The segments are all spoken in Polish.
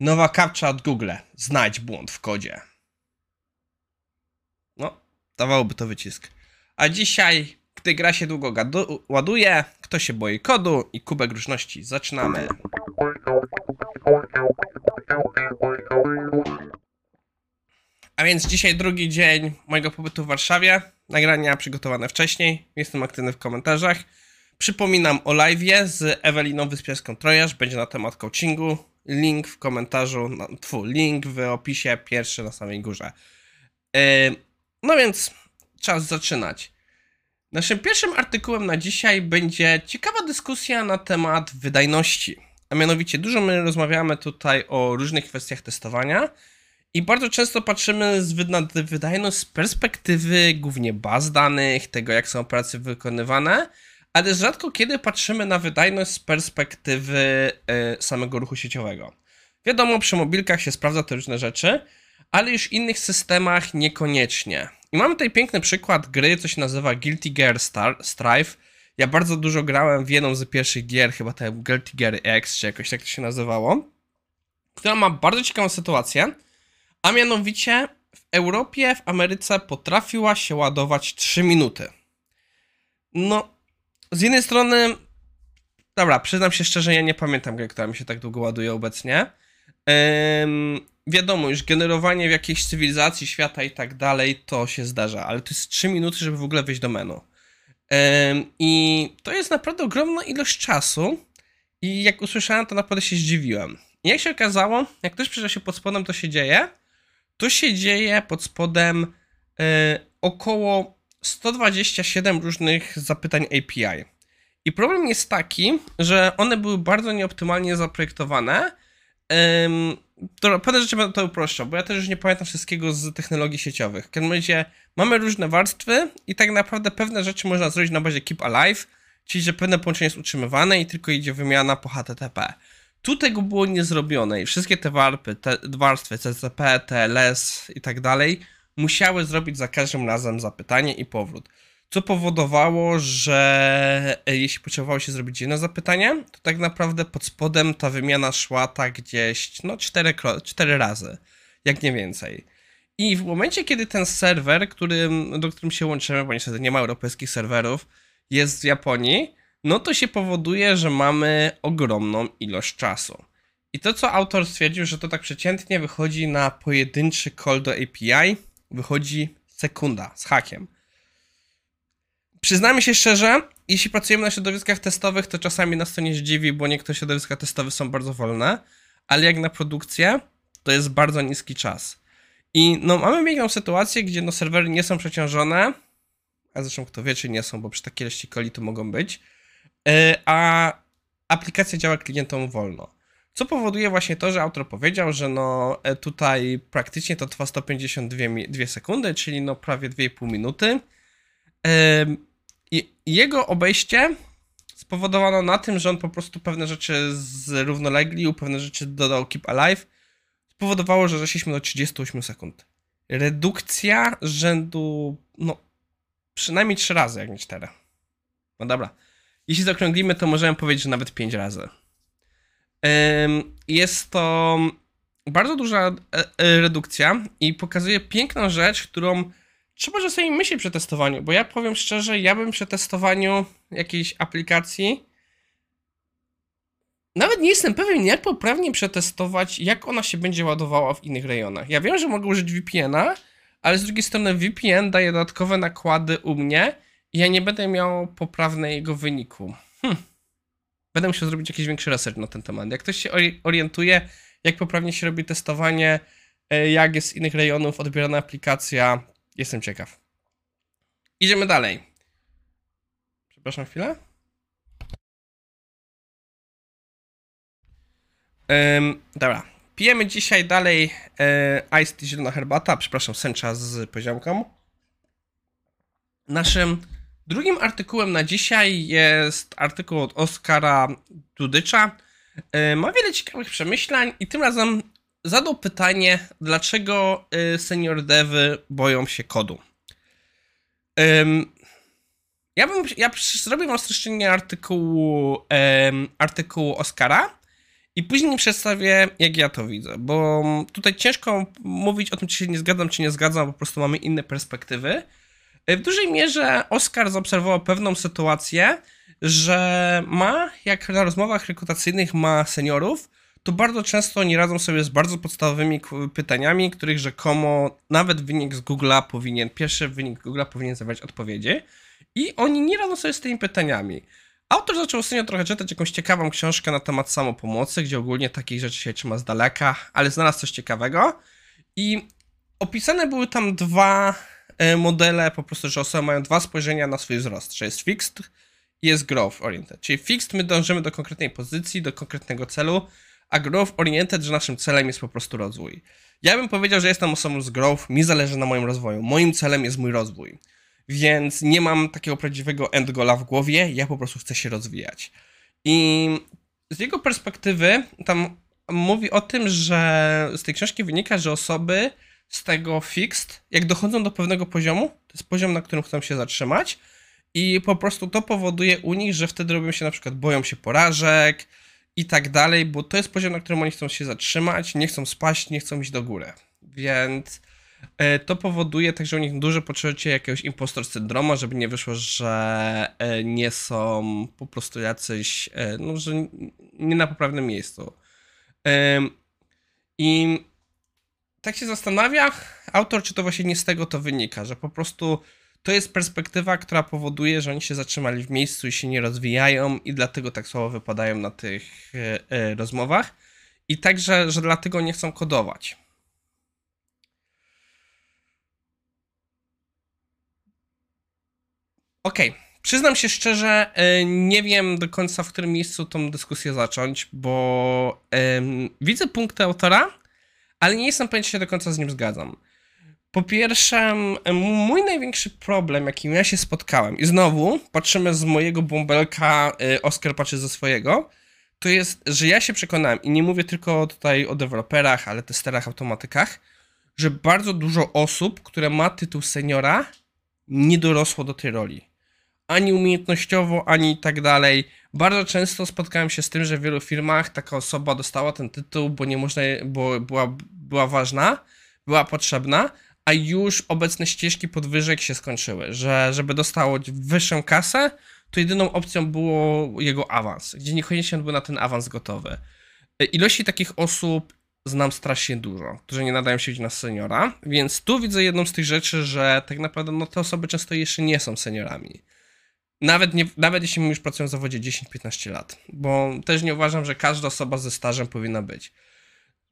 Nowa captcha od Google. Znajdź błąd w kodzie. No, dawałoby to wycisk. A dzisiaj, gdy gra się długo ładuje, kto się boi kodu i kubek różności. Zaczynamy. A więc dzisiaj drugi dzień mojego pobytu w Warszawie. Nagrania przygotowane wcześniej. Jestem aktywny w komentarzach. Przypominam o live'ie z Eweliną Wyspiarską Trojaż. Będzie na temat coachingu. Link w komentarzu, no, tfu, link w opisie, pierwszy na samej górze. Yy, no więc czas zaczynać. Naszym pierwszym artykułem na dzisiaj będzie ciekawa dyskusja na temat wydajności. A mianowicie dużo my rozmawiamy tutaj o różnych kwestiach testowania i bardzo często patrzymy z, wydajność z perspektywy głównie baz danych, tego jak są operacje wykonywane, ale rzadko kiedy patrzymy na wydajność z perspektywy y, samego ruchu sieciowego. Wiadomo, przy mobilkach się sprawdza te różne rzeczy, ale już w innych systemach niekoniecznie. I mamy tutaj piękny przykład gry, co się nazywa Guilty Gear Star Strife. Ja bardzo dużo grałem w jedną z pierwszych gier, chyba te Guilty Gear X, czy jakoś tak to się nazywało, która ma bardzo ciekawą sytuację, a mianowicie w Europie, w Ameryce potrafiła się ładować 3 minuty. No, z jednej strony, dobra, przyznam się szczerze, ja nie pamiętam gry, która mi się tak długo ładuje obecnie. Ym, wiadomo, już generowanie w jakiejś cywilizacji, świata i tak dalej, to się zdarza, ale to jest 3 minuty, żeby w ogóle wejść do menu. Ym, I to jest naprawdę ogromna ilość czasu i jak usłyszałem, to naprawdę się zdziwiłem. I jak się okazało, jak ktoś przyjrzał się pod spodem, to się dzieje, to się dzieje pod spodem yy, około 127 różnych zapytań API. I problem jest taki, że one były bardzo nieoptymalnie zaprojektowane. To, pewne rzeczy będę to uproszczał, bo ja też już nie pamiętam wszystkiego z technologii sieciowych. W każdym razie mamy różne warstwy i tak naprawdę pewne rzeczy można zrobić na bazie Keep Alive, czyli że pewne połączenie jest utrzymywane i tylko idzie wymiana po HTTP. Tu tego było nie zrobione i wszystkie te warpy, te warstwy CCP, TLS i tak dalej musiały zrobić za każdym razem zapytanie i powrót. Co powodowało, że jeśli potrzebowało się zrobić jedno zapytanie, to tak naprawdę pod spodem ta wymiana szła tak gdzieś, no, cztery, cztery razy, jak nie więcej. I w momencie, kiedy ten serwer, którym, do którym się łączymy, bo niestety nie ma europejskich serwerów, jest w Japonii, no to się powoduje, że mamy ogromną ilość czasu. I to, co autor stwierdził, że to tak przeciętnie wychodzi na pojedynczy call do API, wychodzi sekunda z hakiem. Przyznajmy się szczerze, jeśli pracujemy na środowiskach testowych, to czasami nas to nie zdziwi, bo niektóre środowiska testowe są bardzo wolne, ale jak na produkcję, to jest bardzo niski czas. I no, mamy piękną sytuację, gdzie no, serwery nie są przeciążone, a zresztą kto wie, czy nie są, bo przy takiej ilości coli to mogą być, a aplikacja działa klientom wolno. Co powoduje właśnie to, że autor powiedział, że no tutaj praktycznie to trwa 152 sekundy, czyli no prawie 2,5 minuty. I jego obejście spowodowano na tym, że on po prostu pewne rzeczy zrównoleglił, pewne rzeczy dodał Keep Alive, spowodowało, że zeszliśmy do 38 sekund. Redukcja rzędu, no, przynajmniej 3 razy, jak nie 4. No dobra. Jeśli zaokrąglimy, to możemy powiedzieć, że nawet 5 razy. Jest to bardzo duża redukcja i pokazuje piękną rzecz, którą trzeba czasami myśleć przy testowaniu, bo ja powiem szczerze, ja bym przy testowaniu jakiejś aplikacji nawet nie jestem pewien, jak poprawnie przetestować, jak ona się będzie ładowała w innych rejonach. Ja wiem, że mogę użyć VPN-a, ale z drugiej strony VPN daje dodatkowe nakłady u mnie i ja nie będę miał poprawnego wyniku. Hm. Będę musiał zrobić jakiś większy research na ten temat. Jak ktoś się orientuje, jak poprawnie się robi testowanie, jak jest z innych rejonów odbierana aplikacja, jestem ciekaw. Idziemy dalej. Przepraszam chwilę. Um, dobra. Pijemy dzisiaj dalej e, Ice Tea Zielona Herbata, przepraszam, sęcza z poziomką. Naszym drugim artykułem na dzisiaj jest artykuł od Oskara Dudycza. E, ma wiele ciekawych przemyśleń i tym razem zadał pytanie, dlaczego e, senior devy boją się kodu. Ja bym, ja zrobię wam streszczenie artykułu, artykułu Oskara I później przedstawię, jak ja to widzę, bo tutaj ciężko mówić o tym, czy się nie zgadzam, czy nie zgadzam, po prostu mamy inne perspektywy. W dużej mierze Oscar zaobserwował pewną sytuację, że ma, jak na rozmowach rekrutacyjnych ma seniorów, to bardzo często nie radzą sobie z bardzo podstawowymi pytaniami, których rzekomo nawet wynik z Google'a powinien, pierwszy wynik Google'a powinien zawierać odpowiedzi. I oni nie radzą sobie z tymi pytaniami. Autor zaczął ostatnio trochę czytać jakąś ciekawą książkę na temat samopomocy, gdzie ogólnie takich rzeczy się trzyma z daleka, ale znalazł coś ciekawego. I opisane były tam dwa modele, po prostu, że osoby mają dwa spojrzenia na swój wzrost, że jest fixed i jest growth oriented. Czyli fixed my dążymy do konkretnej pozycji, do konkretnego celu, a growth oriented, że naszym celem jest po prostu rozwój. Ja bym powiedział, że jestem osobą z growth, mi zależy na moim rozwoju. Moim celem jest mój rozwój więc nie mam takiego prawdziwego end goala w głowie, ja po prostu chcę się rozwijać. I z jego perspektywy tam mówi o tym, że z tej książki wynika, że osoby z tego fixed, jak dochodzą do pewnego poziomu, to jest poziom, na którym chcą się zatrzymać i po prostu to powoduje u nich, że wtedy robią się na przykład, boją się porażek i tak dalej, bo to jest poziom, na którym oni chcą się zatrzymać, nie chcą spaść, nie chcą iść do góry. Więc E, to powoduje także u nich duże poczucie jakiegoś impostor syndroma, żeby nie wyszło, że e, nie są po prostu jacyś, e, no, że nie na poprawnym miejscu. I tak się zastanawia autor, czy to właśnie nie z tego to wynika, że po prostu to jest perspektywa, która powoduje, że oni się zatrzymali w miejscu i się nie rozwijają i dlatego tak słabo wypadają na tych rozmowach. I także, że dlatego nie chcą kodować. Okej. Okay. Przyznam się szczerze, e, nie wiem do końca, w którym miejscu tą dyskusję zacząć, bo um, widzę punkty autora, ale nie jestem pewien, czy się do końca z nim zgadzam. Po pierwsze, mój największy problem, jakim ja się spotkałem, i znowu patrzymy z mojego bąbelka, e, Oskar patrzy ze swojego, to jest, że ja się przekonałem, i nie mówię tylko tutaj o deweloperach, ale testerach, automatykach, że bardzo dużo osób, które ma tytuł seniora, nie dorosło do tej roli ani umiejętnościowo, ani tak dalej. Bardzo często spotkałem się z tym, że w wielu firmach taka osoba dostała ten tytuł, bo nie można, bo była, była ważna, była potrzebna, a już obecne ścieżki podwyżek się skończyły, że żeby dostało wyższą kasę, to jedyną opcją było jego awans, gdzie niekoniecznie był na ten awans gotowy. Ilości takich osób znam strasznie dużo, którzy nie nadają się na seniora, więc tu widzę jedną z tych rzeczy, że tak naprawdę no, te osoby często jeszcze nie są seniorami. Nawet, nie, nawet jeśli już pracują w zawodzie 10-15 lat, bo też nie uważam, że każda osoba ze stażem powinna być.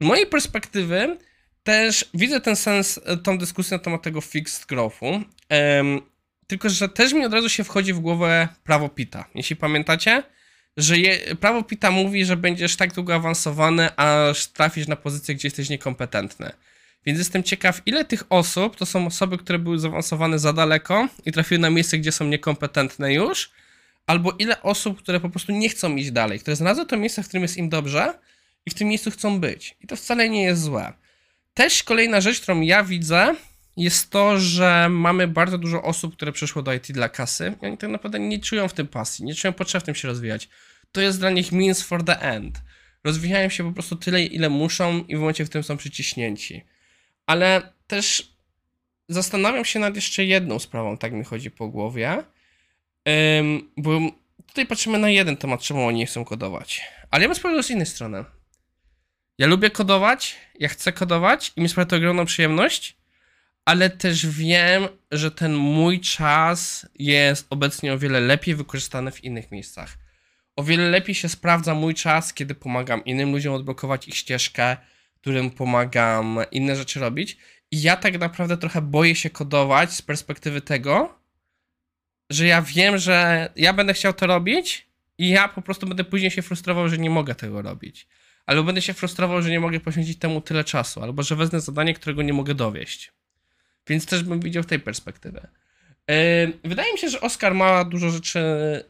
Z mojej perspektywy też widzę ten sens, e, tą dyskusję na temat tego fixed growthu, um, tylko że też mi od razu się wchodzi w głowę prawo Pita. Jeśli pamiętacie, że je, prawo Pita mówi, że będziesz tak długo awansowany, aż trafisz na pozycję, gdzie jesteś niekompetentny. Więc jestem ciekaw, ile tych osób to są osoby, które były zaawansowane za daleko i trafiły na miejsce, gdzie są niekompetentne już, albo ile osób, które po prostu nie chcą iść dalej, które znalazły to miejsce, w którym jest im dobrze i w tym miejscu chcą być. I to wcale nie jest złe. Też kolejna rzecz, którą ja widzę, jest to, że mamy bardzo dużo osób, które przyszło do IT dla kasy i oni tak naprawdę nie czują w tym pasji, nie czują potrzeby w tym się rozwijać. To jest dla nich means for the end. Rozwijają się po prostu tyle, ile muszą i w momencie, w którym są przyciśnięci. Ale też zastanawiam się nad jeszcze jedną sprawą, tak mi chodzi po głowie. Um, bo tutaj patrzymy na jeden temat, czemu oni nie chcą kodować. Ale ja bym sprawdził z innej strony. Ja lubię kodować, ja chcę kodować i mi sprawia to ogromną przyjemność, ale też wiem, że ten mój czas jest obecnie o wiele lepiej wykorzystany w innych miejscach. O wiele lepiej się sprawdza mój czas, kiedy pomagam innym ludziom odblokować ich ścieżkę, którym pomagam inne rzeczy robić. I ja tak naprawdę trochę boję się kodować z perspektywy tego, że ja wiem, że ja będę chciał to robić i ja po prostu będę później się frustrował, że nie mogę tego robić. Albo będę się frustrował, że nie mogę poświęcić temu tyle czasu, albo że wezmę zadanie, którego nie mogę dowieść. Więc też bym widział tej perspektywy. Yy, wydaje mi się, że Oscar ma dużo rzeczy,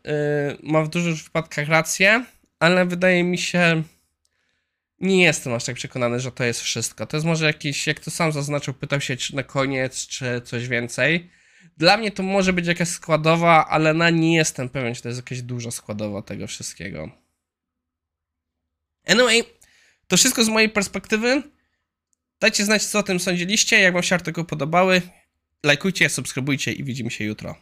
yy, ma w dużych przypadkach rację, ale wydaje mi się, nie jestem aż tak przekonany, że to jest wszystko. To jest może jakiś, jak to sam zaznaczył, pytał się czy na koniec, czy coś więcej. Dla mnie to może być jakaś składowa, ale na nie jestem pewien, czy to jest jakaś duża składowa tego wszystkiego. Anyway, to wszystko z mojej perspektywy. Dajcie znać, co o tym sądziliście, jak wam się artykuły podobały. Lajkujcie, subskrybujcie i widzimy się jutro.